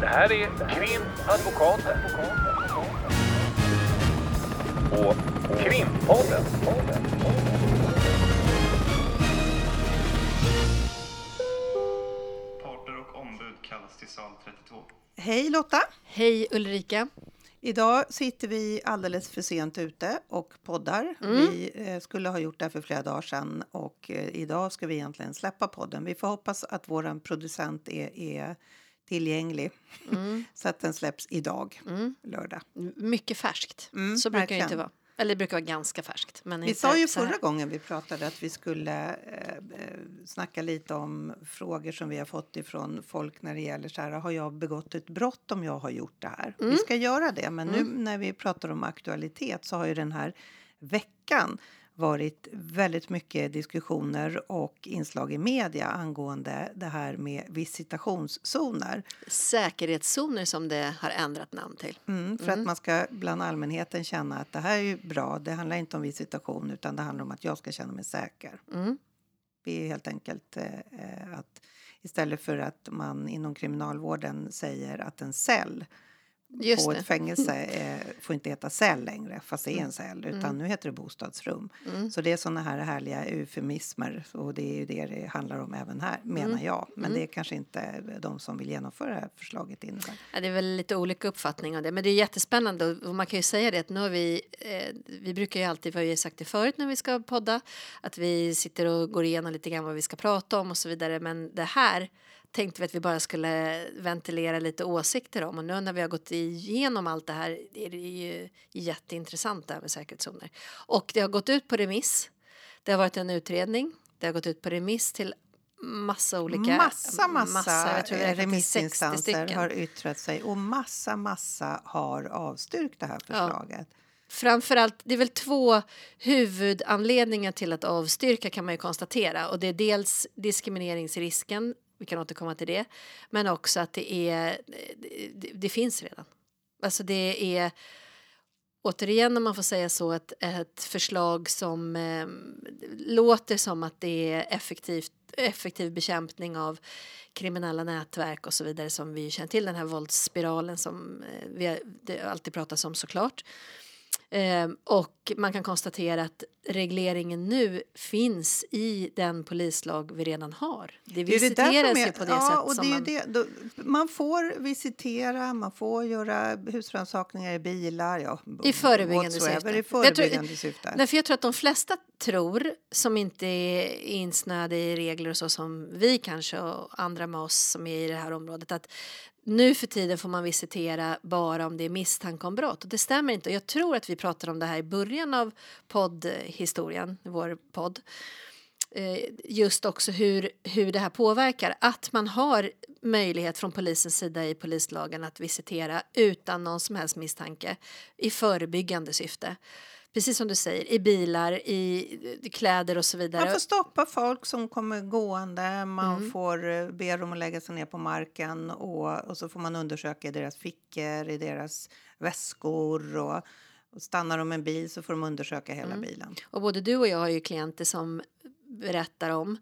Det här är Krimadvokaten. Och Krimpodden. Parter och ombud kallas till sal 32. Hej Lotta! Hej Ulrika! Idag sitter vi alldeles för sent ute och poddar. Vi eh, skulle ha gjort det här för flera dagar sedan och eh, idag ska vi egentligen släppa podden. Vi får hoppas att vår producent är, är tillgänglig så att den släpps idag, lördag. Mycket färskt. Mm, så brukar det verkligen. inte vara. Eller det brukar vara ganska färskt. Men Vi sa ju förra gången vi pratade att vi skulle eh, eh, snacka lite om frågor som vi har fått ifrån folk när det gäller så här, har jag begått ett brott om jag har gjort det här? Mm. Vi ska göra det, men nu när vi pratar om aktualitet så har ju den här veckan varit väldigt mycket diskussioner och inslag i media angående det här med visitationszoner. Säkerhetszoner som det har ändrat namn till. Mm, för att man ska bland allmänheten känna att det här är ju bra. Det handlar inte om visitation utan det handlar om att jag ska känna mig säker. Mm. Det är helt enkelt eh, att istället för att man inom kriminalvården säger att en cell Just på det. ett fängelse eh, får inte heta cell längre fast det är en cell utan nu heter det bostadsrum. Så det är såna här härliga eufemismer och det är ju det det handlar om även här menar jag. Men det är kanske inte de som vill genomföra det här förslaget innebär. Ja, det är väl lite olika uppfattning av det. Men det är jättespännande och man kan ju säga det att nu har vi, eh, vi brukar ju alltid, vi har sagt det förut när vi ska podda, att vi sitter och går igenom lite grann vad vi ska prata om och så vidare. Men det här tänkte vi att vi bara skulle ventilera lite åsikter om och nu när vi har gått igenom allt det här är det ju jätteintressant det här med säkerhetszoner. Och det har gått ut på remiss. Det har varit en utredning. Det har gått ut på remiss till massa olika... Massa, massa, jag tror det 60 remissinstanser har yttrat sig och massa, massa har avstyrkt det här förslaget. Framförallt, det är väl två huvudanledningar till att avstyrka kan man ju konstatera och det är dels diskrimineringsrisken, vi kan återkomma till det, men också att det är, det, det finns redan. Alltså det är återigen om man får säga så ett, ett förslag som eh, låter som att det är effektivt effektiv bekämpning av kriminella nätverk och så vidare som vi känner till den här våldsspiralen som eh, vi har- det alltid pratas om såklart. Eh, och man kan konstatera att regleringen nu finns i den polislag vi redan har. Det Det ju det visiteras är- ju på det ja, sätt och som det är man... det, då, man får visitera, man får göra husrannsakningar i bilar. Ja, I förebyggande syfte. I Jag tror- förebyggande syfte. Därför jag tror att de flesta tror, som inte är insnöade i regler och så som vi kanske och andra med oss som är i det här området, att nu för tiden får man visitera bara om det är misstanke om brott. Och det stämmer inte. Jag tror att vi pratade om det här i början av poddhistorien, vår podd. Eh, just också hur, hur det här påverkar. Att man har möjlighet från polisens sida i polislagen att visitera utan någon som helst misstanke i förebyggande syfte. Precis som du säger, i bilar, i i kläder och så vidare. Man får stoppa folk som kommer gående, man Mm. får eh, be dem att lägga sig ner på marken och, och så får man undersöka i deras fickor, i deras väskor och, och stannar de en bil så får de undersöka hela Mm. bilen. Och både du och jag har ju klienter som berättar om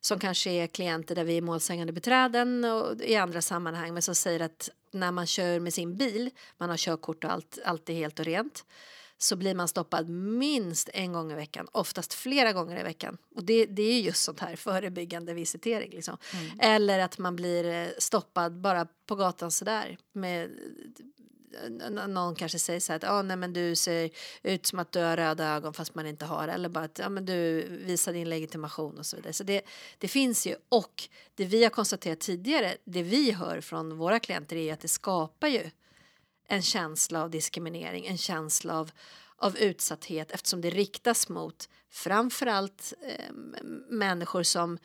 som kanske är klienter där vi är målsägande beträden och i andra sammanhang men som säger att när man kör med sin bil, man har körkort och allt, allt är helt och rent så blir man stoppad minst en gång i veckan, oftast flera gånger i veckan. Och det, det är just sånt här förebyggande visitering. Liksom. Eller att man blir eh, stoppad bara på gatan sådär med n- någon kanske säger så här att ah, nej, men du ser ut som att du har röda ögon fast man inte har eller bara att ah, men du visar din legitimation och så vidare. Så det, det finns ju och det vi har konstaterat tidigare, det vi hör från våra klienter är att det skapar ju en känsla av diskriminering, en känsla av, av utsatthet eftersom det riktas mot framförallt eh, människor som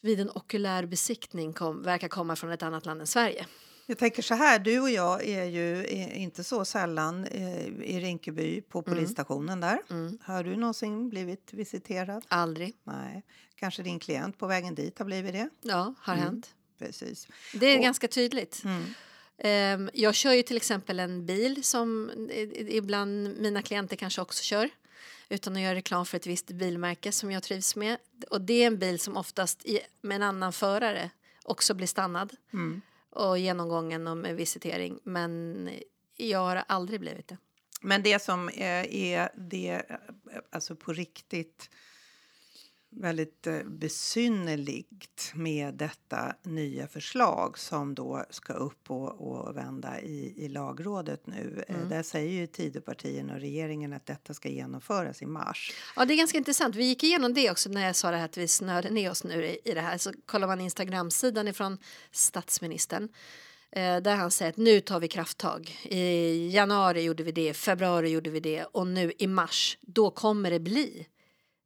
vid en okulär besiktning kom, verkar komma från ett annat land än Sverige. Jag tänker så här, du och jag är ju inte så sällan eh, i Rinkeby på Mm. polisstationen där. Har du någonsin blivit visiterad? Aldrig. Nej. Kanske din klient på vägen dit har blivit det? Ja, har hänt. Precis. Det är Och- ganska tydligt. Ehm, jag kör ju till exempel en bil som ibland mina klienter kanske också kör utan att göra reklam för ett visst bilmärke som jag trivs med. Och det är en bil som oftast med en annan förare också blir stannad. och genomgången och med visitering. Men jag har aldrig blivit det. Men det som är, är det, alltså på riktigt väldigt eh, besynnerligt med detta nya förslag som då ska upp och, och vända i, i lagrådet nu. Eh, Mm. Där säger ju Tidöpartierna och regeringen att detta ska genomföras i mars. Ja, det är ganska intressant. Vi gick igenom det också när jag sa det här att vi snörde ner oss nu i, i det här. Så kollar man Instagramsidan ifrån statsministern eh, där han säger att nu tar vi krafttag. I januari gjorde vi det, februari gjorde vi det och nu i mars, då kommer det bli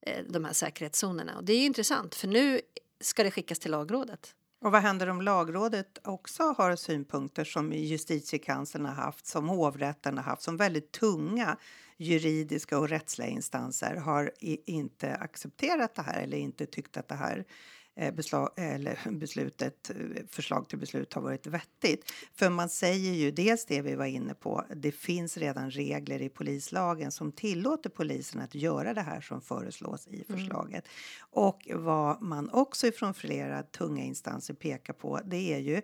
Eh, de här säkerhetszonerna. Och det är ju intressant för nu ska det skickas till lagrådet. Och vad händer om lagrådet också har synpunkter som justitiekanslern har haft, som hovrätten har haft, som väldigt tunga juridiska och rättsliga instanser har inte accepterat det här eller inte tyckt att det här eh, beslag, eller beslutet, eh, förslag till beslut har varit vettigt. För man säger ju dels det vi var inne på, det finns redan regler i polislagen som tillåter polisen att göra det här som föreslås i förslaget. Och vad man också ifrån flera tunga instanser pekar på, det är ju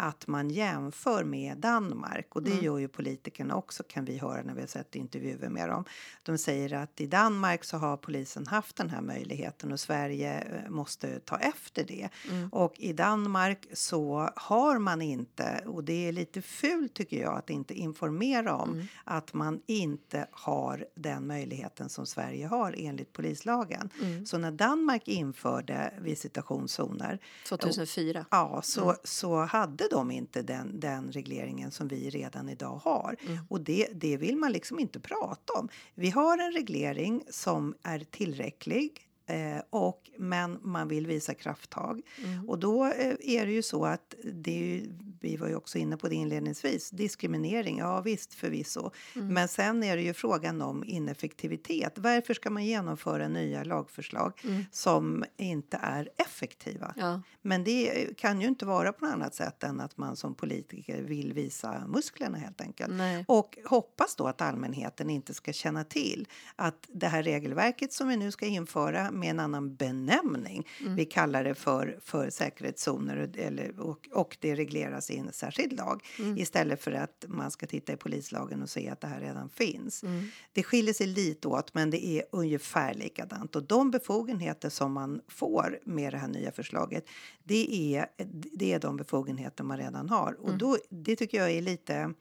att man jämför med Danmark och det gör ju politikerna också kan vi höra när vi har sett intervjuer med dem. De säger att i Danmark så har polisen haft den här möjligheten och Sverige eh, måste ta efter det. Och i Danmark så har man inte, och det är lite fult tycker jag att inte informera om att man inte har den möjligheten som Sverige har enligt polislagen. Så när Danmark införde visitationszoner 2004. Ja, så, så hade de inte den, den regleringen som vi redan idag har. Och det, det vill man liksom inte prata om. Vi har en reglering som är tillräcklig. Eh, och, men man vill visa krafttag. Och då eh, är det ju så att det är ju, vi var ju också inne på det inledningsvis, diskriminering, ja visst förvisso. Men sen är det ju frågan om ineffektivitet. Varför ska man genomföra nya lagförslag som inte är effektiva? Ja. Men det kan ju inte vara på något annat sätt än att man som politiker vill visa musklerna helt enkelt. Nej. Och hoppas då att allmänheten inte ska känna till att det här regelverket som vi nu ska införa med en annan benämning, vi kallar det för, för säkerhetszoner eller, och, och det regleras i en särskild lag. Istället för att man ska titta i polislagen och se att det här redan finns. Det skiljer sig lite åt men det är ungefär likadant. Och de befogenheter som man får med det här nya förslaget det är, det är de befogenheter man redan har. Och då, det tycker jag är lite,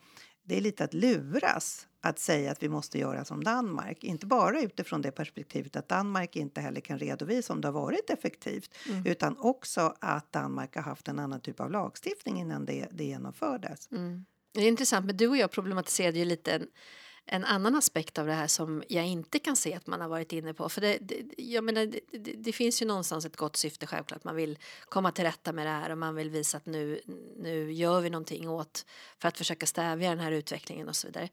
det är lite att luras att säga att vi måste göra som Danmark. Inte bara utifrån det perspektivet att Danmark inte heller kan redovisa om det har varit effektivt utan också att Danmark har haft en annan typ av lagstiftning innan det, det genomfördes. Det är intressant, men du och jag problematiserade ju lite en, annan aspekt av det här som jag inte kan se att man har varit inne på. För det, det, jag menar, det, det, det finns ju någonstans ett gott syfte självklart. Man vill komma till rätta med det här och man vill visa att nu, nu gör vi någonting åt för att försöka stävja den här utvecklingen och så vidare.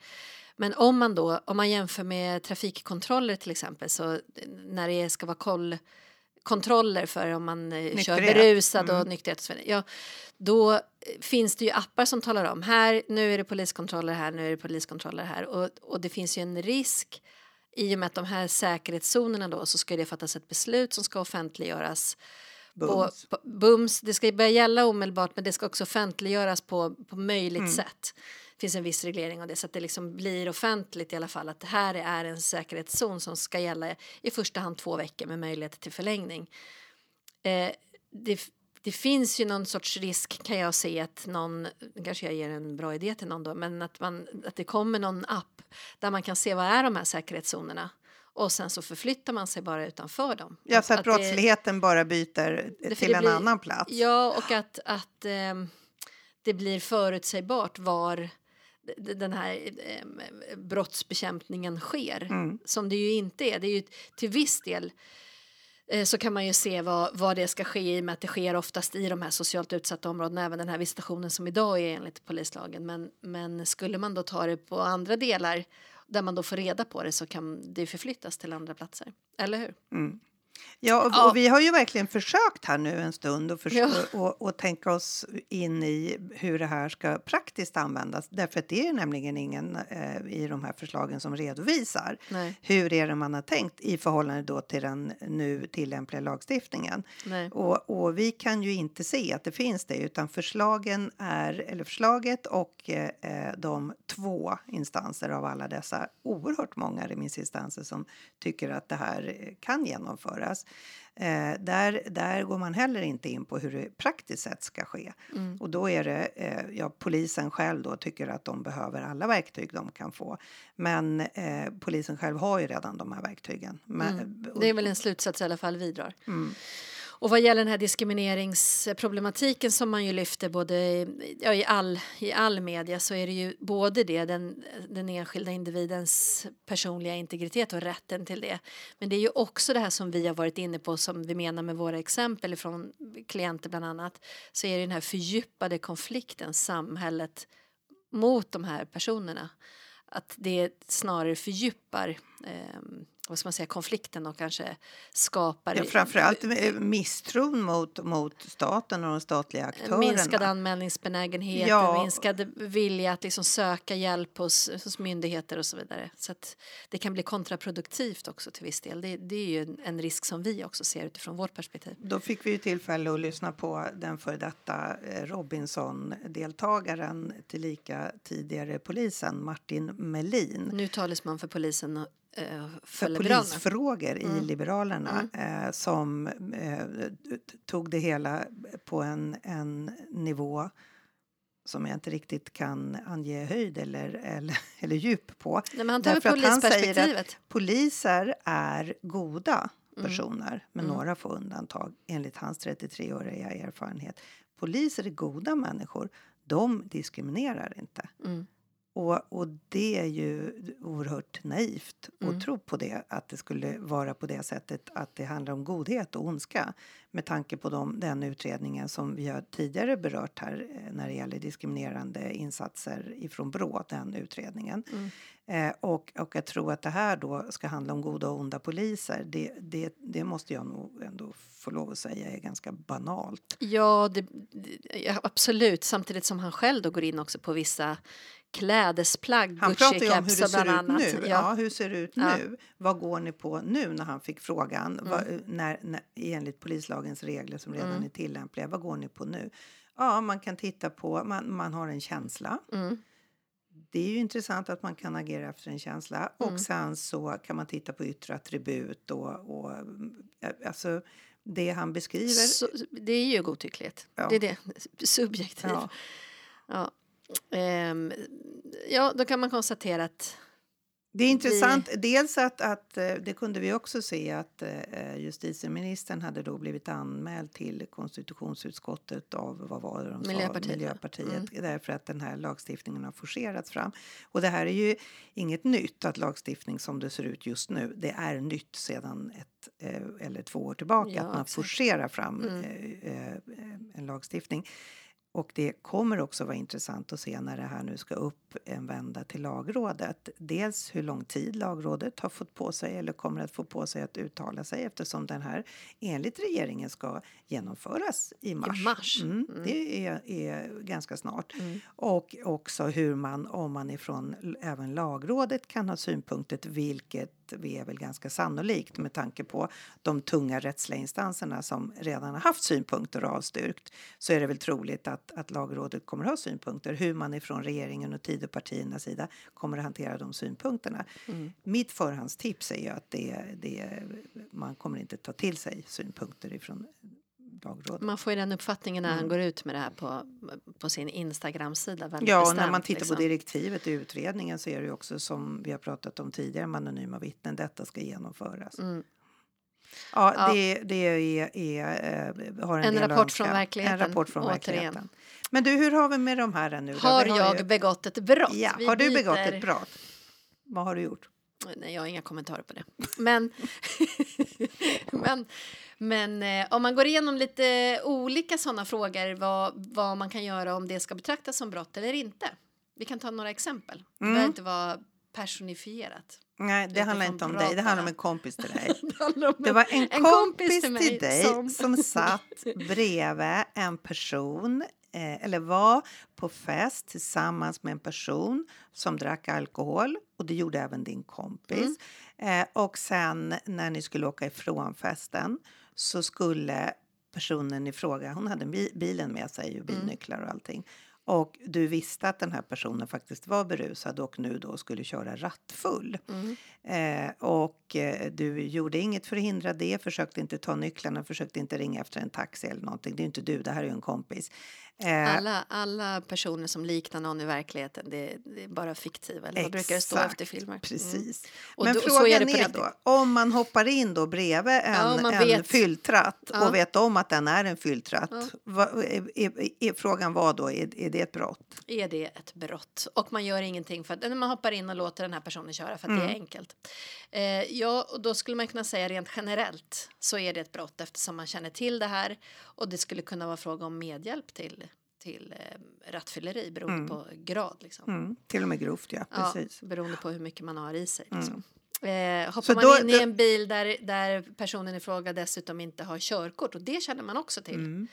Men om man då, om man jämför med trafikkontroller till exempel så när det ska vara koll kontroller för om man eh, kör Nykterhet. berusad och Mm. och vidare. Ja, då eh, finns det ju appar som talar om här, nu är det poliskontroller här, nu är det poliskontroller här och, och det finns ju en risk i och med att de här säkerhetszonerna då så ska det fattas ett beslut som ska offentliggöras Bums. På, på, bums. Det ska börja gälla omedelbart men det ska också offentliggöras på, på möjligt Mm. sätt. Det finns en viss reglering av det så att det liksom blir offentligt i alla fall att det här är en säkerhetszon som ska gälla i första hand två veckor med möjlighet till förlängning. Eh, det, det finns ju någon sorts risk kan jag se att någon, kanske jag ger en bra idé till någon då, men att, man, att det kommer någon app där man kan se vad är de här säkerhetszonerna och sen så förflyttar man sig bara utanför dem. Ja, så att, det- brottsligheten bara byter till det en blir- annan plats. Ja, och att, att ehm, det blir förutsägbart var den här brottsbekämpningen sker. Mm. Som det ju inte är. Det är ju till viss del eh, så kan man ju se vad, vad det ska ske i och med att det sker oftast i de här socialt utsatta områdena, även den här visitationen som idag är enligt polislagen. Men, men skulle man då ta det på andra delar där man då får reda på det så kan det förflyttas till andra platser. Eller hur? Mm. Ja, och, Ja. och vi har ju verkligen försökt här nu en stund och, förs- Ja. och, och tänka oss in i hur det här ska praktiskt användas. Därför att det är nämligen ingen eh, i de här förslagen som redovisar Nej. hur är det man har tänkt i förhållande då till den nu tillämpliga lagstiftningen. Och, och vi kan ju inte se att det finns det utan förslagen är, eller förslaget och eh, de två instanser av alla dessa oerhört många remissinstanser som tycker att det här eh, kan genomföras. Eh, där, där går man heller inte in på hur det praktiskt sett ska ske. Mm. Och då är det, eh, ja, polisen själv då tycker att de behöver alla verktyg de kan få. Men eh, polisen själv har ju redan de här verktygen. Men, Mm. Det är väl en slutsats i alla fall vi drar. Mm. Och vad gäller den här diskrimineringsproblematiken som man ju lyfter både i, ja, i, all, i all media så är det ju både det, den, den enskilda individens personliga integritet och rätten till det. Men det är ju också det här som vi har varit inne på som vi menar med våra exempel från klienter bland annat. Så är det den här fördjupade konflikten samhället mot de här personerna. Att det snarare fördjupar eh, vad ska man säga, konflikten och kanske skapar Ja, framförallt eh, misstron mot, mot staten och de statliga aktörerna. minskad anmälningsbenägenhet, Ja. minskad vilja att liksom söka hjälp hos, hos myndigheter och så vidare. Så att det kan bli kontraproduktivt också till viss del. Det, det är ju en, risk som vi också ser utifrån vårt perspektiv. Då fick vi ju tillfälle att lyssna på den före detta eh, Robinson-deltagaren tillika tidigare polisen Martin Melin. Nu talesman för polisen för, för polisfrågor i Mm. Liberalerna eh, som eh, tog det hela på en, en nivå som jag inte riktigt kan ange höjd eller, eller, eller djup på. Nej, han Därför att han säger att-. Poliser är goda Mm. personer med Mm. några få undantag enligt hans 33-åriga erfarenhet. Poliser är goda människor. De diskriminerar inte. Mm. Och, och det är ju oerhört naivt Mm. att tro på det, att det skulle vara på det sättet att det handlar om godhet och ondska med tanke på de, den utredningen som vi har tidigare berört här eh, när det gäller diskriminerande insatser ifrån Brå, den utredningen. Mm. Eh, och, och att tro att det här då ska handla om goda och onda poliser, det, det, det måste jag nog ändå få lov att säga är ganska banalt. Ja, det, det, ja, absolut. Samtidigt som han själv då går in också på vissa klädesplagg, Han pratar ju om hur det ser ut nu. Ja. Ja. hur ser det ut Ja. Mm. nu? Vad går ni på nu när han fick frågan? Vad, när, när, enligt polislagens regler som redan Mm. är tillämpliga, vad går ni på nu? Ja, man kan titta på, man, man har en känsla. Mm. Det är ju intressant att man kan agera efter en känsla. Och Mm. sen så kan man titta på yttre attribut och, och eh, alltså det han beskriver. Så, det är ju godtycklighet. Ja. Det är det. Subjektiv. Ja. Ehm, ja, då kan man konstatera att Det är intressant. Dels att, att eh, det kunde vi också se att eh, justitieministern hade då blivit anmäld till konstitutionsutskottet av vad var det de sa? Miljöpartiet, ja. Miljöpartiet därför att den här lagstiftningen har forcerats fram. Och det här är ju inget nytt att lagstiftning som det ser ut just nu. Det är nytt sedan ett eh, eller två år tillbaka Ja, att man exakt. forcerar fram Mm. en lagstiftning. Och det kommer också vara intressant att se när det här nu ska upp en vända till lagrådet. Dels hur lång tid lagrådet har fått på sig eller kommer att få på sig att uttala sig eftersom den här enligt regeringen ska genomföras i mars. mars. Mm, Mm. Det är, är ganska snart. Mm. Och också hur man, om man ifrån även lagrådet kan ha synpunkter, vilket vi är väl ganska sannolikt med tanke på de tunga rättsliga instanserna som redan har haft synpunkter och avstyrkt, så är det väl troligt att, att lagrådet kommer att ha synpunkter. Hur man ifrån regeringen och Tidöpartiernas sida kommer att hantera de synpunkterna. Mm. Mitt förhandstips är ju att det, det, man kommer inte ta till sig synpunkter ifrån lagrådet. man får ju den uppfattningen när han Mm. går ut med det här på, på sin Instagram-sida. Ja, bestämt, när man tittar liksom. på direktivet i utredningen så är det ju också som vi har pratat om tidigare med anonyma vittnen. Detta ska genomföras. Mm. Ja, Ja. Det, det är, är, eh, har en, En del rapport önska. från verkligheten, En rapport från återigen. verkligheten. Men du, hur har vi med de här nu? Har Vi jag ju- begått ett brott? Ja, Vi har du begått byter- ett brott? Vad har du gjort? Nej, jag har inga kommentarer på det. Men, men, men eh, om man går igenom lite olika sådana frågor vad, vad man kan göra om det ska betraktas som brott eller inte. Vi kan ta några exempel. Det Mm. behöver inte vara personifierat. Nej, det handlar inte om dig. Det handlar om en kompis till dig. Det Det var en, en kompis, till till, mig dig som... som- satt bredvid en person eh, eller var på fest tillsammans med en person som drack alkohol och det gjorde även din kompis. Mm. Eh, och sen när ni skulle åka ifrån festen så skulle personen i fråga, hon hade bi- bilen med sig och bilnycklar och allting. Och du visste att den här personen faktiskt var berusad och nu då skulle köra rattfull. Mm. Eh, och eh, du gjorde inget för att hindra det, försökte inte ta nycklarna, försökte inte ringa efter en taxi eller någonting. Det är inte du, det här är ju en kompis. Eh, Alla, alla personer som liknar någon i verkligheten, det, det är bara fiktiva. Eller vad brukar det stå efter filmer? Mm. Precis. Och Men då- så frågan är det på är, då, om man hoppar in då bredvid en, Ja, en vet. fylltratt Ja. och vet om att den är en fylltratt, Ja. vad, är, är, är, frågan var då, är, är det ett brott? Är det ett brott? Och man gör ingenting för att när man hoppar in och låter den här personen köra för att det är enkelt. Eh, ja, och då skulle man kunna säga rent generellt så är det ett brott eftersom man känner till det här och det skulle kunna vara fråga om medhjälp till till eh, rattfylleri beroende på grad. Liksom. Mm. Till och med grovt, ja. Ja, Precis. beroende på hur mycket man har i sig. Liksom. Eh, hoppar Så man då- in i en bil där, där personen i fråga dessutom inte har körkort och det känner man också till. Mm.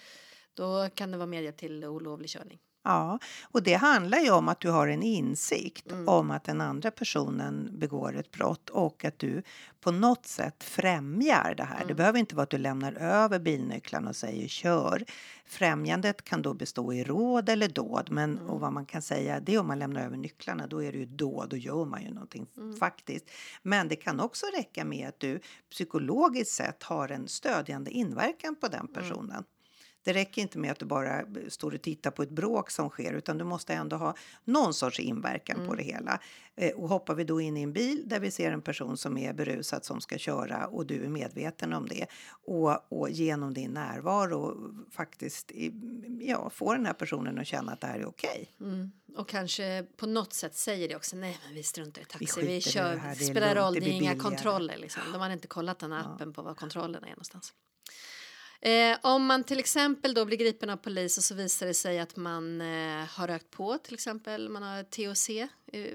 Då kan det vara medhjälp till olovlig körning. Ja, och det handlar ju om att du har en insikt Mm. om att den andra personen begår ett brott och att du på något sätt främjar det här. Mm. Det behöver inte vara att du lämnar över bilnycklarna och säger kör. Främjandet kan då bestå i råd eller dåd, men Mm. och vad man kan säga det är om man lämnar över nycklarna, då är det ju dåd, då gör man ju någonting Mm. faktiskt. Men det kan också räcka med att du psykologiskt sett har en stödjande inverkan på Mm. den personen. Det räcker inte med att du bara står och tittar på ett bråk som sker utan du måste ändå ha någon sorts inverkan Mm. på det hela. Eh, Och hoppar vi då in i en bil där vi ser en person som är berusad som ska köra och du är medveten om det och, och genom din närvaro faktiskt ja, få den här personen att känna att det här är okej. Mm. Och kanske på något sätt säger det också, nej men vi struntar i taxi, vi, det kör, här, det det spelar lugnt, roll, det är inga billigare." kontroller liksom. De har inte kollat den här appen på var kontrollerna är någonstans. Eh, om man till exempel då blir gripen av polis och så visar det sig att man eh, har rökt på till exempel, man har THC, eh,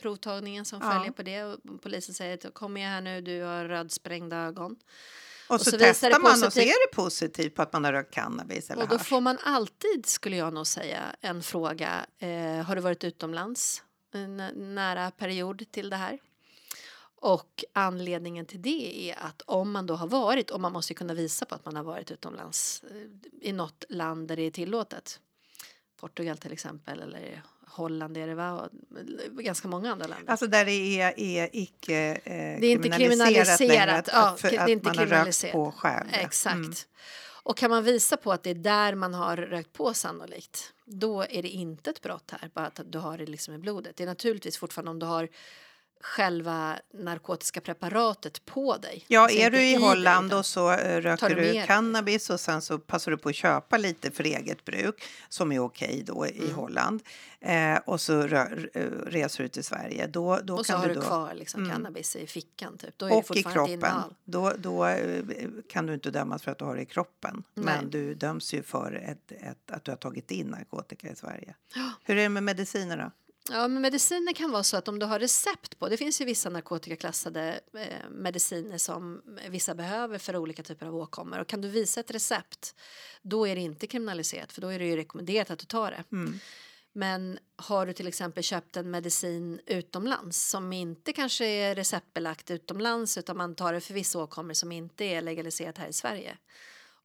provtagningen som Ja. följer på det och polisen säger att kom med här nu, du har rödsprängda ögon. Och, så, så det testar man och så är det positivt på att man har rökt cannabis eller Och då får man alltid, skulle jag nog säga, en fråga. Eh, har du varit utomlands en nära period till det här? Och anledningen till det är att om man då har varit, och man måste kunna visa på att man har varit utomlands eh, i något land där det är tillåtet. Portugal till exempel eller Holland är det va? Och Ganska många andra länder. Alltså där det är, är icke eh, Det är inte kriminaliserat, längre att, ja, att, för, det är att inte man har rökt kriminaliserat. på själv. Exakt. Mm. Och kan man visa på att det är där man har rökt på sannolikt, då är det inte ett brott här, bara att du har det liksom i blodet. Det är naturligtvis fortfarande om du har själva narkotiska preparatet på dig. Ja, är du i Holland och så eh, röker du du cannabis och sen så passar du på att köpa lite för eget bruk som är okej då i Mm. Holland eh, och så rö- eh, reser du till Sverige. Då, då och så kan har du då, kvar liksom Mm. cannabis i fickan. Typ. Då är det och i kroppen. Då, då eh, kan du inte dömas för att du har det i kroppen. Nej. Men du döms ju för ett, ett, att du har tagit in narkotika i Sverige. Hur är det med mediciner då? Ja, men mediciner kan vara så att om du har recept på, det finns ju vissa narkotikaklassade eh, mediciner som vissa behöver för olika typer av åkommor och kan du visa ett recept då är det inte kriminaliserat för då är det ju rekommenderat att du tar det. Mm. Men har du till exempel köpt en medicin utomlands som inte kanske är receptbelagt utomlands utan man tar det för vissa åkommor som inte är legaliserat här i Sverige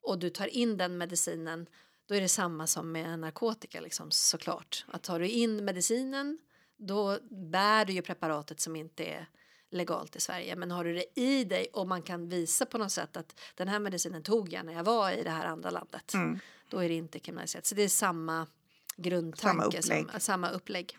och du tar in den medicinen då är det samma som med narkotika liksom, såklart. Att tar du in medicinen då bär du ju preparatet som inte är legalt i Sverige. Men har du det i dig och man kan visa på något sätt att den här medicinen tog jag när jag var i det här andra landet. Mm. Då är det inte kriminaliserat. Så det är samma grundtanke, Samma upplägg. Som, samma upplägg.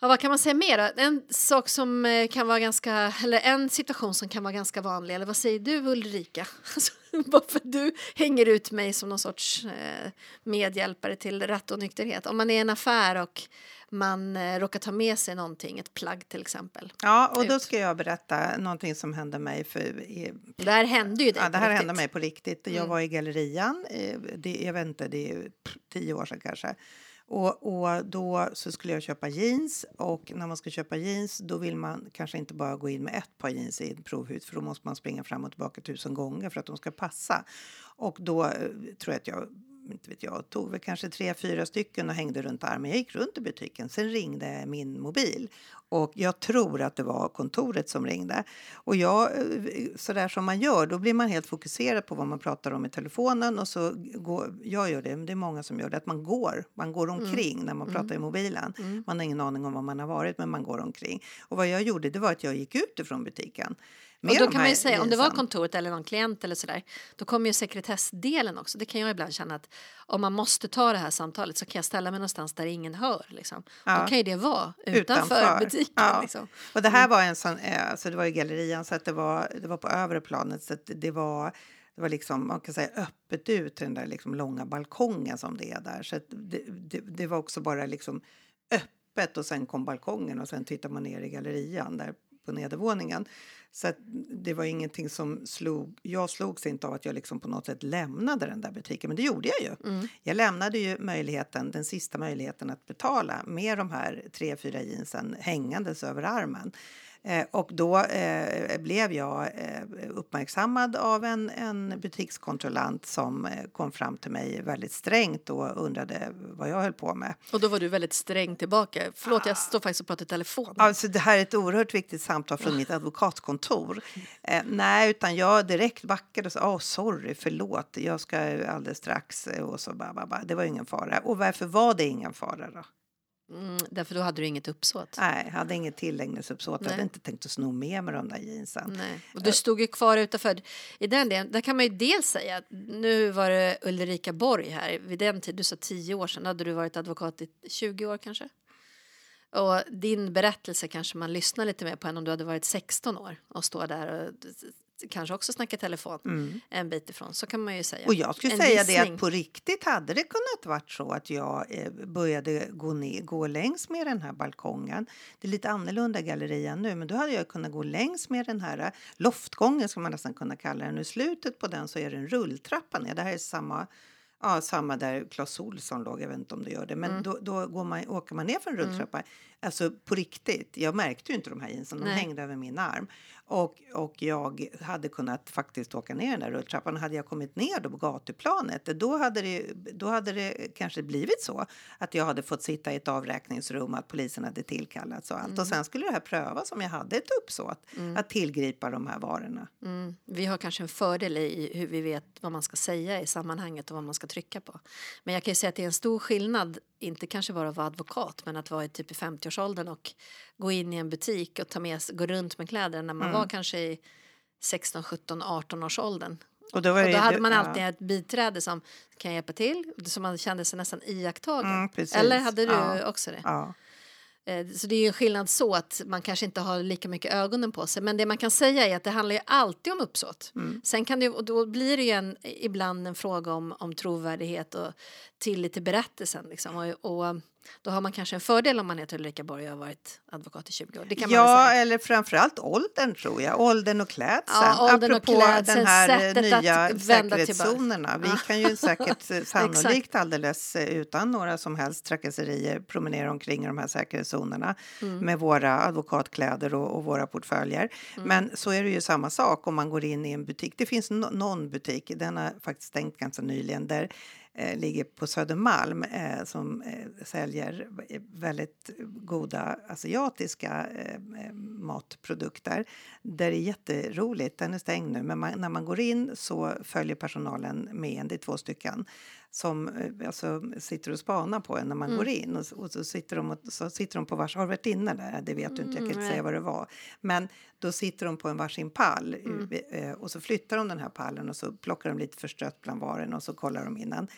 Ja, vad kan man säga mer? En sak som eh, kan vara ganska, eller en situation som kan vara ganska vanlig, eller vad säger du Ulrika? Alltså, Varför du hänger ut mig som någon sorts eh, medhjälpare till rattonykterhet. Om man är i en affär och man eh, råkar ta med sig någonting, ett plagg till exempel. Ja, och då ska jag berätta någonting som hände mig för i, Det här hände ju dig Ja, det här hände mig på riktigt. Jag Mm. var i gallerian, det, jag vet inte, det är tio år sedan kanske. Och, och då så skulle jag köpa jeans och när man ska köpa jeans då vill man kanske inte bara gå in med ett par jeans i ett provhus för då måste man springa fram och tillbaka tusen gånger för att de ska passa. Och då eh, tror jag att jag inte vet jag, tog väl kanske tre, fyra stycken och hängde runt armen. Jag gick runt i butiken. Sen ringde min mobil och jag tror att det var kontoret som ringde. Och jag, eh, så där som man gör, då blir man helt fokuserad på vad man pratar om i telefonen och så går, jag gör det, det är många som gör det, att man går, man går omkring Mm. när man pratar i mobilen. Man har ingen aning om var man har varit, men man går omkring. Och vad jag gjorde, det var att jag gick ut ifrån butiken. Och då kan man ju säga, om det var kontoret eller någon klient eller sådär, då kommer ju sekretessdelen också. Det kan jag ibland känna att om man måste ta det här samtalet så kan jag ställa mig någonstans där ingen hör. Liksom. Ja. Då kan ju det vara utanför, Utanför. butiken. Ja. Liksom. Och det här var en sån, eh, alltså det var i gallerian så att det var, det var på övre planet så att det var det var liksom, man kan säga öppet ut till den där liksom långa balkongen som det är där. Så det, det, det var också bara liksom öppet och sen kom balkongen och sen tittar man ner i gallerian där på nedervåningen. Så det var ingenting som slog, jag slogs inte av att jag liksom på något sätt lämnade den där butiken, men det gjorde jag ju. Jag lämnade ju möjligheten, den sista möjligheten att betala med de här tre, fyra jeansen hängandes över armen. Eh, och då eh, blev jag eh, uppmärksammad av en, en butikskontrollant som kom fram till mig väldigt strängt och undrade vad jag höll på med. Och då var du väldigt sträng tillbaka. Förlåt, jag står faktiskt och pratar i telefon. Alltså det här är ett oerhört viktigt samtal från mitt advokatkontor. Eh, nej, utan jag direkt backade och sa oh, sorry, förlåt, jag ska alldeles strax. Och så bara, bara, bara. Det var ingen fara. Och varför var det ingen fara då? Mm, därför då hade du inget uppsåt. Nej, jag hade inget tillägnelsuppsåt. Jag hade inte tänkt att sno med mig de där jeansen. Nej. Och du stod ju kvar utanför. I den delen, där kan man ju dels säga att nu var det Ulrika Borg här. Vid den tiden, du sa 10 år sedan, hade du varit advokat i 20 år kanske? Och din berättelse kanske man lyssnar lite mer på än om du hade varit 16 år och står där och kanske också snackar telefon en bit ifrån. Så kan man ju säga. Mm. Och jag skulle En säga det gissning. att på riktigt hade det kunnat varit så att jag eh, började gå, ner, gå längs med den här balkongen. Det är lite annorlunda gallerian nu, men då hade jag kunnat gå längs med den här eh, loftgången ska man nästan kunna kalla den. I slutet på den så är det en rulltrappa ner. Det här är samma Ja, samma där Clas Ohlson låg, jag vet inte om det gör det. Men då, då går man, åker man ner för en rulltrappa. Alltså på riktigt, jag märkte ju inte de här jeansen, de Nej. hängde över min arm. Och, och jag hade kunnat faktiskt åka ner den där rulltrappan. Hade jag kommit ner då på gatuplanet, då hade, det, då hade det kanske blivit så att jag hade fått sitta i ett avräkningsrum, att polisen hade tillkallats och allt. Och sen skulle det här prövas om jag hade ett uppsåt att tillgripa de här varorna. Mm. Vi har kanske en fördel i hur vi vet vad man ska säga i sammanhanget och vad man ska trycka på. Men jag kan ju säga att det är en stor skillnad, inte kanske bara vara advokat, men att vara i typ i 50-årsåldern och gå in i en butik och ta med, gå runt med kläder när man var kanske i 16, 17, 18 års åldern. Och då, Och det- då hade man ja. alltid ett biträde som kan hjälpa till, som man kände sig nästan iakttagen. Mm. Eller hade du Ja. också det? Ja. Eh, Så det är ju en skillnad så att man kanske inte har lika mycket ögonen på sig. Men det man kan säga är att det handlar ju alltid om uppsåt. Mm. Sen kan det, och då blir det ju en, ibland en fråga om, om trovärdighet och tillit till berättelsen. Liksom. Och, och då har man kanske en fördel om man heter Ulrika Borg och har varit advokat i 20 år. Ja, eller framförallt åldern tror jag. Åldern och klädseln. Ja, åldern och Apropå klädseln, den här nya säkerhetszonerna. Vi kan ju säkert eh, sannolikt alldeles eh, utan några som helst trakasserier promenera omkring i de här säkerhetszonerna Mm. med våra advokatkläder och, och våra portföljer. Mm. Men så är det ju samma sak om man går in i en butik. Det finns no någon butik, den har faktiskt stängt ganska nyligen, där eh, ligger på Södermalm eh, som eh, säljer väldigt goda asiatiska eh, eh, matprodukter. Där det är jätteroligt. Den är stängd nu, men man, när man går in så följer personalen med en. Det är två stycken som eh, alltså, sitter och spanar på en när man går in. Och, och så, sitter de och, så sitter de på vars... Har du varit inne där? Det vet du inte, jag kan inte nej. säga vad det var. Men då sitter de på en varsin pall eh, och så flyttar de den här pallen och så plockar de lite förstrött bland varorna och så kollar de innan.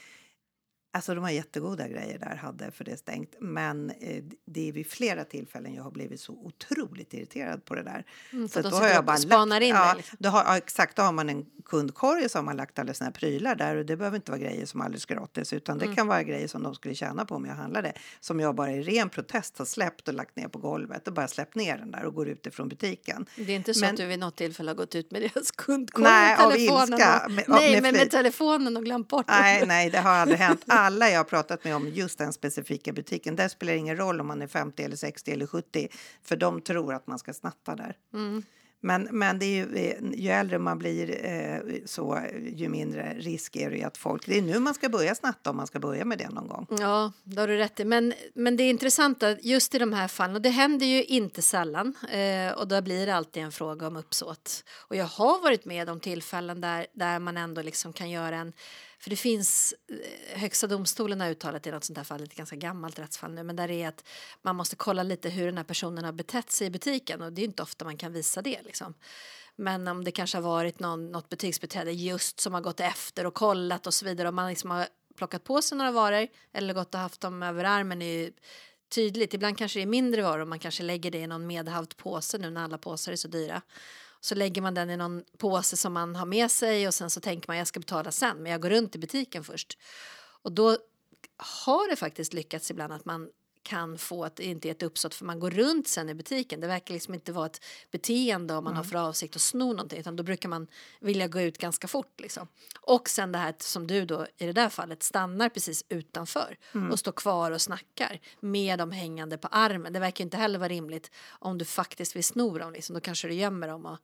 Alltså de har jättegoda grejer där hade för det är stängt. Men eh, det är vid flera tillfällen jag har blivit så otroligt irriterad på det där. Mm, så att de då har jag bara spanar in ja, liksom. då har, ja, exakt, då har man en kundkorg och så har man lagt alla sina prylar där och det behöver inte vara grejer som är alldeles gratis utan Mm. det kan vara grejer som de skulle tjäna på om jag handlade som jag bara i ren protest har släppt och lagt ner på golvet och bara släppt ner den där och går ut ifrån butiken. Det är inte så Men- att du vid något tillfälle har gått ut med deras kundkorg Nej, och av telefonen. ilska. Och, Med- nej, med flit. med telefonen och glömt bort den. Nej, nej, det har aldrig hänt. alla jag har pratat med om just den specifika butiken, där spelar det ingen roll om man är 50 eller 60 eller 70, för de tror att man ska snatta där. Mm. Men, men det är ju, eh, ju äldre man blir eh, så, ju mindre risk är det att folk... Det är nu man ska börja snatta om man ska börja med det någon gång. Ja, det har du rätt i. Men, men det är intressant att just i de här fallen, och det händer ju inte sällan, eh, och då blir det alltid en fråga om uppsåt. Och jag har varit med om tillfällen där, där man ändå liksom kan göra en för det finns, eh, Högsta domstolen har uttalat i något sånt här fall, ett ganska gammalt rättsfall nu, men där är att man måste kolla lite hur den här personen har betett sig i butiken och det är inte ofta man kan visa det liksom. Men om det kanske har varit någon, något butiksbiträde just som har gått efter och kollat och så vidare och man liksom har plockat på sig några varor eller gått och haft dem över armen är ju tydligt. Ibland kanske det är mindre varor och man kanske lägger det i någon medhavd påse nu när alla påsar är så dyra. Så lägger man den i någon påse som man har med sig och sen så tänker man jag ska betala sen men jag går runt i butiken först. Och då har det faktiskt lyckats ibland att man kan få att det inte är ett uppsåt för man går runt sen i butiken. Det verkar liksom inte vara ett beteende om man mm. har för avsikt att sno någonting utan då brukar man vilja gå ut ganska fort liksom. Och sen det här som du då i det där fallet stannar precis utanför mm. och står kvar och snackar med dem hängande på armen. Det verkar inte heller vara rimligt om du faktiskt vill sno dem liksom. Då kanske du gömmer dem och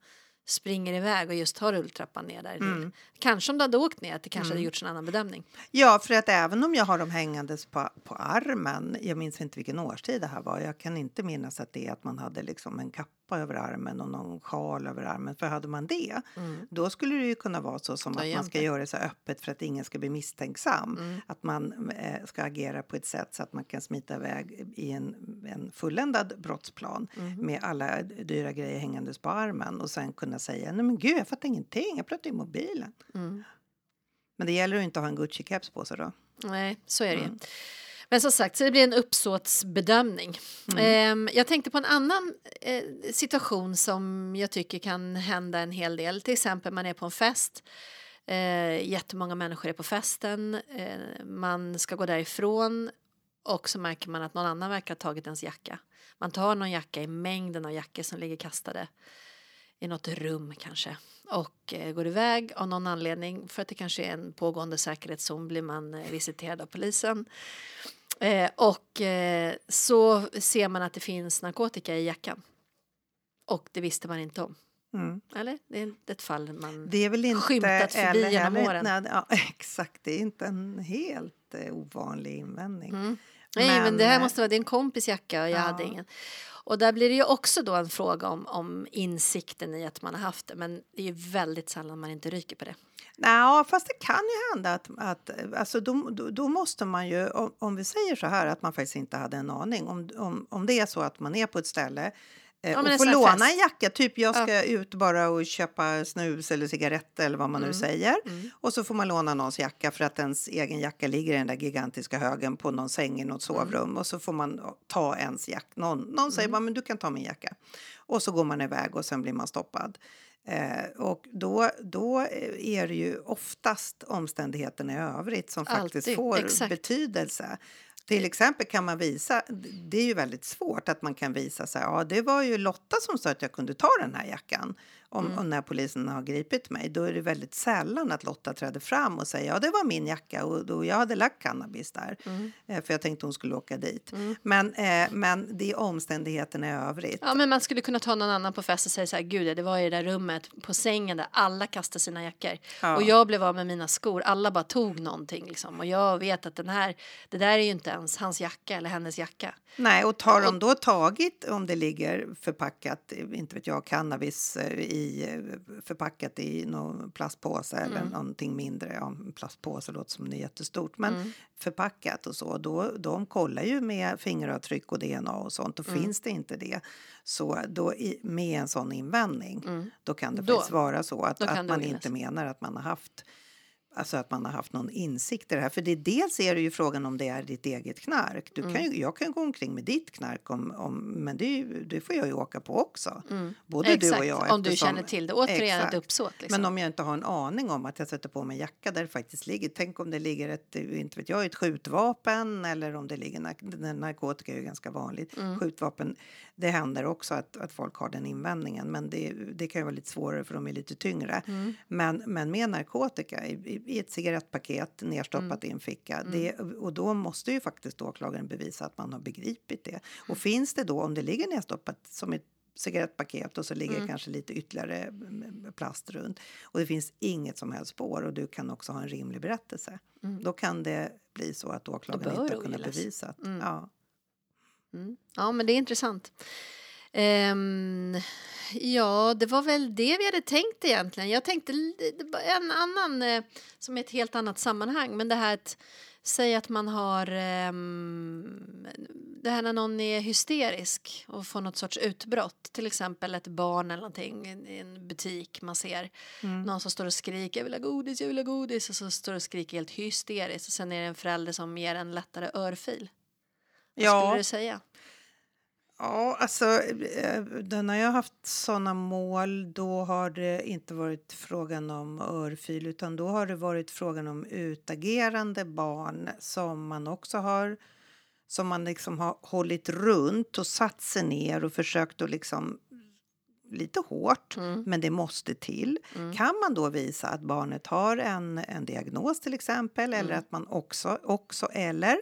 springer iväg och just tar rulltrappan ner där. Mm. Kanske om du hade åkt ner, att det kanske mm. hade gjorts en annan bedömning. Ja, för att även om jag har dem hängandes på, på armen, jag minns inte vilken årstid det här var, jag kan inte minnas att det är att man hade liksom en kappa över armen och någon sjal över armen. För hade man det, mm. då skulle det ju kunna vara så som att man ska göra det så öppet för att ingen ska bli misstänksam. Mm. Att man eh, ska agera på ett sätt så att man kan smita iväg i en, en fulländad brottsplan mm. med alla dyra grejer hängandes på armen och sen kunna säga nej men gud jag fattar ingenting, jag pratar i mobilen. Mm. Men det gäller att inte ha en Gucci-keps på sig då. Nej, så är det ju. Men som sagt, så det blir en uppsåtsbedömning. Mm. Eh, jag tänkte på en annan eh, situation som jag tycker kan hända en hel del. Till exempel man är på en fest. Eh, jättemånga människor är på festen. Eh, man ska gå därifrån och så märker man att någon annan verkar ha tagit ens jacka. Man tar någon jacka i mängden av jackor som ligger kastade i något rum kanske och eh, går iväg av någon anledning för att det kanske är en pågående säkerhetszon blir man eh, visiterad av polisen. Eh, och eh, så ser man att det finns narkotika i jackan. Och det visste man inte om. Mm. Eller? Det är ett fall man det är väl inte, skymtat förbi genom åren. Nej, ja, exakt, det är inte en helt eh, ovanlig invändning. Mm. Nej, men, men, det här måste vara din kompis jacka och jag ja. hade ingen. Och där blir det ju också då en fråga om, om insikten i att man har haft det. Men det är ju väldigt sällan man inte ryker på det. Nej, fast det kan ju hända att, att alltså då, då, måste man ju, om, om, vi säger så här att man faktiskt inte hade en aning, om, om, om det är så att man är på ett ställe ja, och få låna fest. en jacka. Typ jag ska ja. ut bara och köpa snus eller cigaretter eller vad man mm. nu säger. Mm. Och så får man låna någons jacka för att ens egen jacka ligger i den där gigantiska högen på någon säng i något mm. sovrum. Mm. Och så får man ta ens jacka. Någon, någon säger mm. bara, men du kan ta min jacka. Och så går man iväg och sen blir man stoppad. Eh, och då, då är det ju oftast omständigheterna i övrigt som faktiskt Alltid. får Exakt. betydelse. Till exempel kan man visa, det är ju väldigt svårt att man kan visa så här, ja det var ju Lotta som sa att jag kunde ta den här jackan om, mm. när polisen har gripit mig, då är det väldigt sällan att Lotta träder fram och säger ja det var min jacka och, och jag hade lagt cannabis där mm. eh, för jag tänkte hon skulle åka dit. Mm. Men, eh, men det är omständigheterna i övrigt. Ja men man skulle kunna ta någon annan på fest och säga så här gud det var i det där rummet på sängen där alla kastade sina jackor ja. och jag blev av med mina skor. Alla bara tog någonting liksom och jag vet att den här, det där är ju inte ens hans jacka eller hennes jacka. Nej och tar de då tagit om det ligger förpackat, inte vet jag, cannabis eh, i förpackat i någon plastpåse mm. eller någonting mindre. Ja, plastpåse låter som det är jättestort, men mm. förpackat och så. Då, de kollar ju med fingeravtryck och DNA och sånt och mm. finns det inte det så då i, med en sån invändning mm. då kan det då, faktiskt vara så att, att man inte menar att man har haft Alltså att man har haft någon insikt i det här. För det, dels är det ju frågan om det är ditt eget knark. Du mm. kan ju, jag kan gå omkring med ditt knark, om, om, men det, ju, det får jag ju åka på också. Mm. Både exakt. du och jag. Om du känner till det. Återigen exakt. ett uppsåt. Liksom. Men om jag inte har en aning om att jag sätter på mig en jacka där det faktiskt ligger. Tänk om det ligger ett, inte vet jag, ett skjutvapen eller om det ligger narkotika är ju ganska vanligt. Mm. Skjutvapen, det händer också att, att folk har den invändningen. Men det, det kan ju vara lite svårare för de är lite tyngre. Mm. Men, men med narkotika, i, i ett cigarettpaket nerstoppat i en ficka. Det, och då måste ju faktiskt åklagaren bevisa att man har begripit det. Och finns det då, om det ligger nedstoppat som ett cigarettpaket och så ligger kanske lite ytterligare mm, plast runt och det finns inget som helst spår och du kan också ha en rimlig berättelse. Då kan det bli så att åklagaren inte har kunnat bevisa att, ja. Mm. Ja, men det är intressant. Ehm, ja, det var väl det vi hade tänkt egentligen. Jag tänkte en annan, eh, som är ett helt annat sammanhang, men det här att säga att man har ehm, det här när någon är hysterisk och får något sorts utbrott, till exempel ett barn eller någonting i en butik man ser någon som står och skriker jag vill ha godis, jag vill ha godis och så står och skriker helt hysteriskt och sen är det en förälder som ger en lättare örfil. Vad Ja. skulle du säga? Ja, alltså eh, då när jag har haft såna mål. Då har det inte varit frågan om örfil utan då har det varit frågan om utagerande barn som man också har som man liksom har hållit runt och satt sig ner och försökt att liksom lite hårt, men det måste till. Kan man då visa att barnet har en, en diagnos till exempel eller att man också, också eller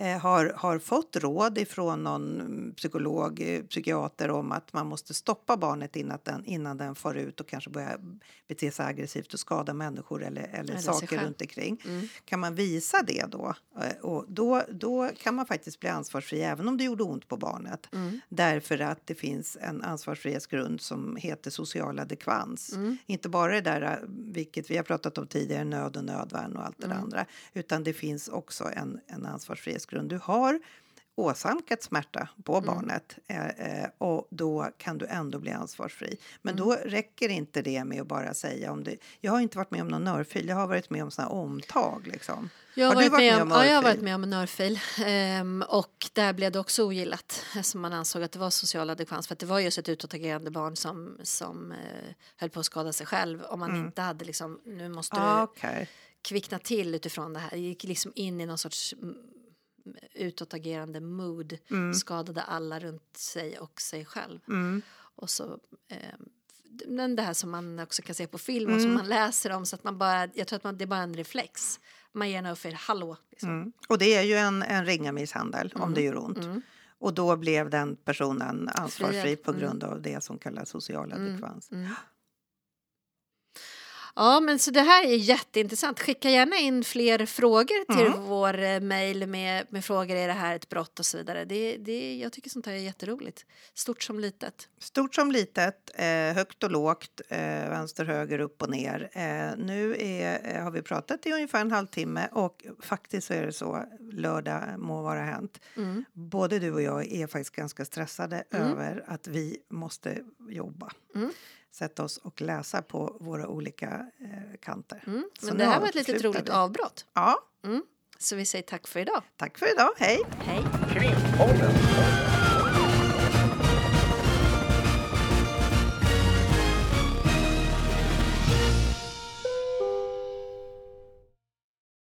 har, har fått råd ifrån någon psykolog, eh, psykiater om att man måste stoppa barnet innan den, innan den far ut och kanske börjar bete sig aggressivt och skada människor eller, eller, Eller saker runt omkring. Kan man visa det då, eh, och då, då kan man faktiskt bli ansvarsfri även om det gjorde ont på barnet. Därför att det finns en ansvarsfrihetsgrund som heter social adekvans. Inte bara det där, eh, vilket vi har pratat om tidigare, nöd och nödvärn och allt det där andra. Utan det finns också en, en ansvarsfrihetsgrund. Du har åsamkat smärta på barnet eh, eh, och då kan du ändå bli ansvarsfri. Men då räcker inte det med att bara säga om det. Jag har inte varit med om någon örfil, jag har varit med om såna omtag liksom. Jag har, du varit med om, ja, jag har varit med om en örfil ehm, och där blev det också ogillat eftersom man ansåg att det var social adekvans för att det var just ett utåtagerande barn som, som eh, höll på att skada sig själv om man inte hade liksom nu måste Ah, du okej. kvickna till utifrån det här. Det gick liksom in i någon sorts mm, utåtagerande mood, skadade alla runt sig och sig själv. Och så ehm, men det här som man också kan se på film och som man läser om så att man bara, jag tror att man, det är bara en reflex. Man ger en örfil, hallå. Liksom. Mm. Och det är ju en, en ringa misshandel om det gör ont. Och då blev den personen ansvarsfri på grund av det som kallas social adekvans. Ja, men så det här är jätteintressant. Skicka gärna in fler frågor till Mm. vår eh, mejl med, med frågor, är det här ett brott och så vidare. Det, det, jag tycker sånt här är jätteroligt. Stort som litet. Stort som litet, eh, högt och lågt, eh, vänster, höger, upp och ner. Eh, nu är, eh, har vi pratat i ungefär en halvtimme och faktiskt så är det så, lördag må vara hänt. Mm. Både du och jag är faktiskt ganska stressade över att vi måste jobba. Sätta oss och läsa på våra olika eh, kanter. Mm. Men det här var ett litet roligt vi. avbrott. Ja, Mm. Så vi säger tack för idag. tack för idag. Hej! Hej! Krimpodden.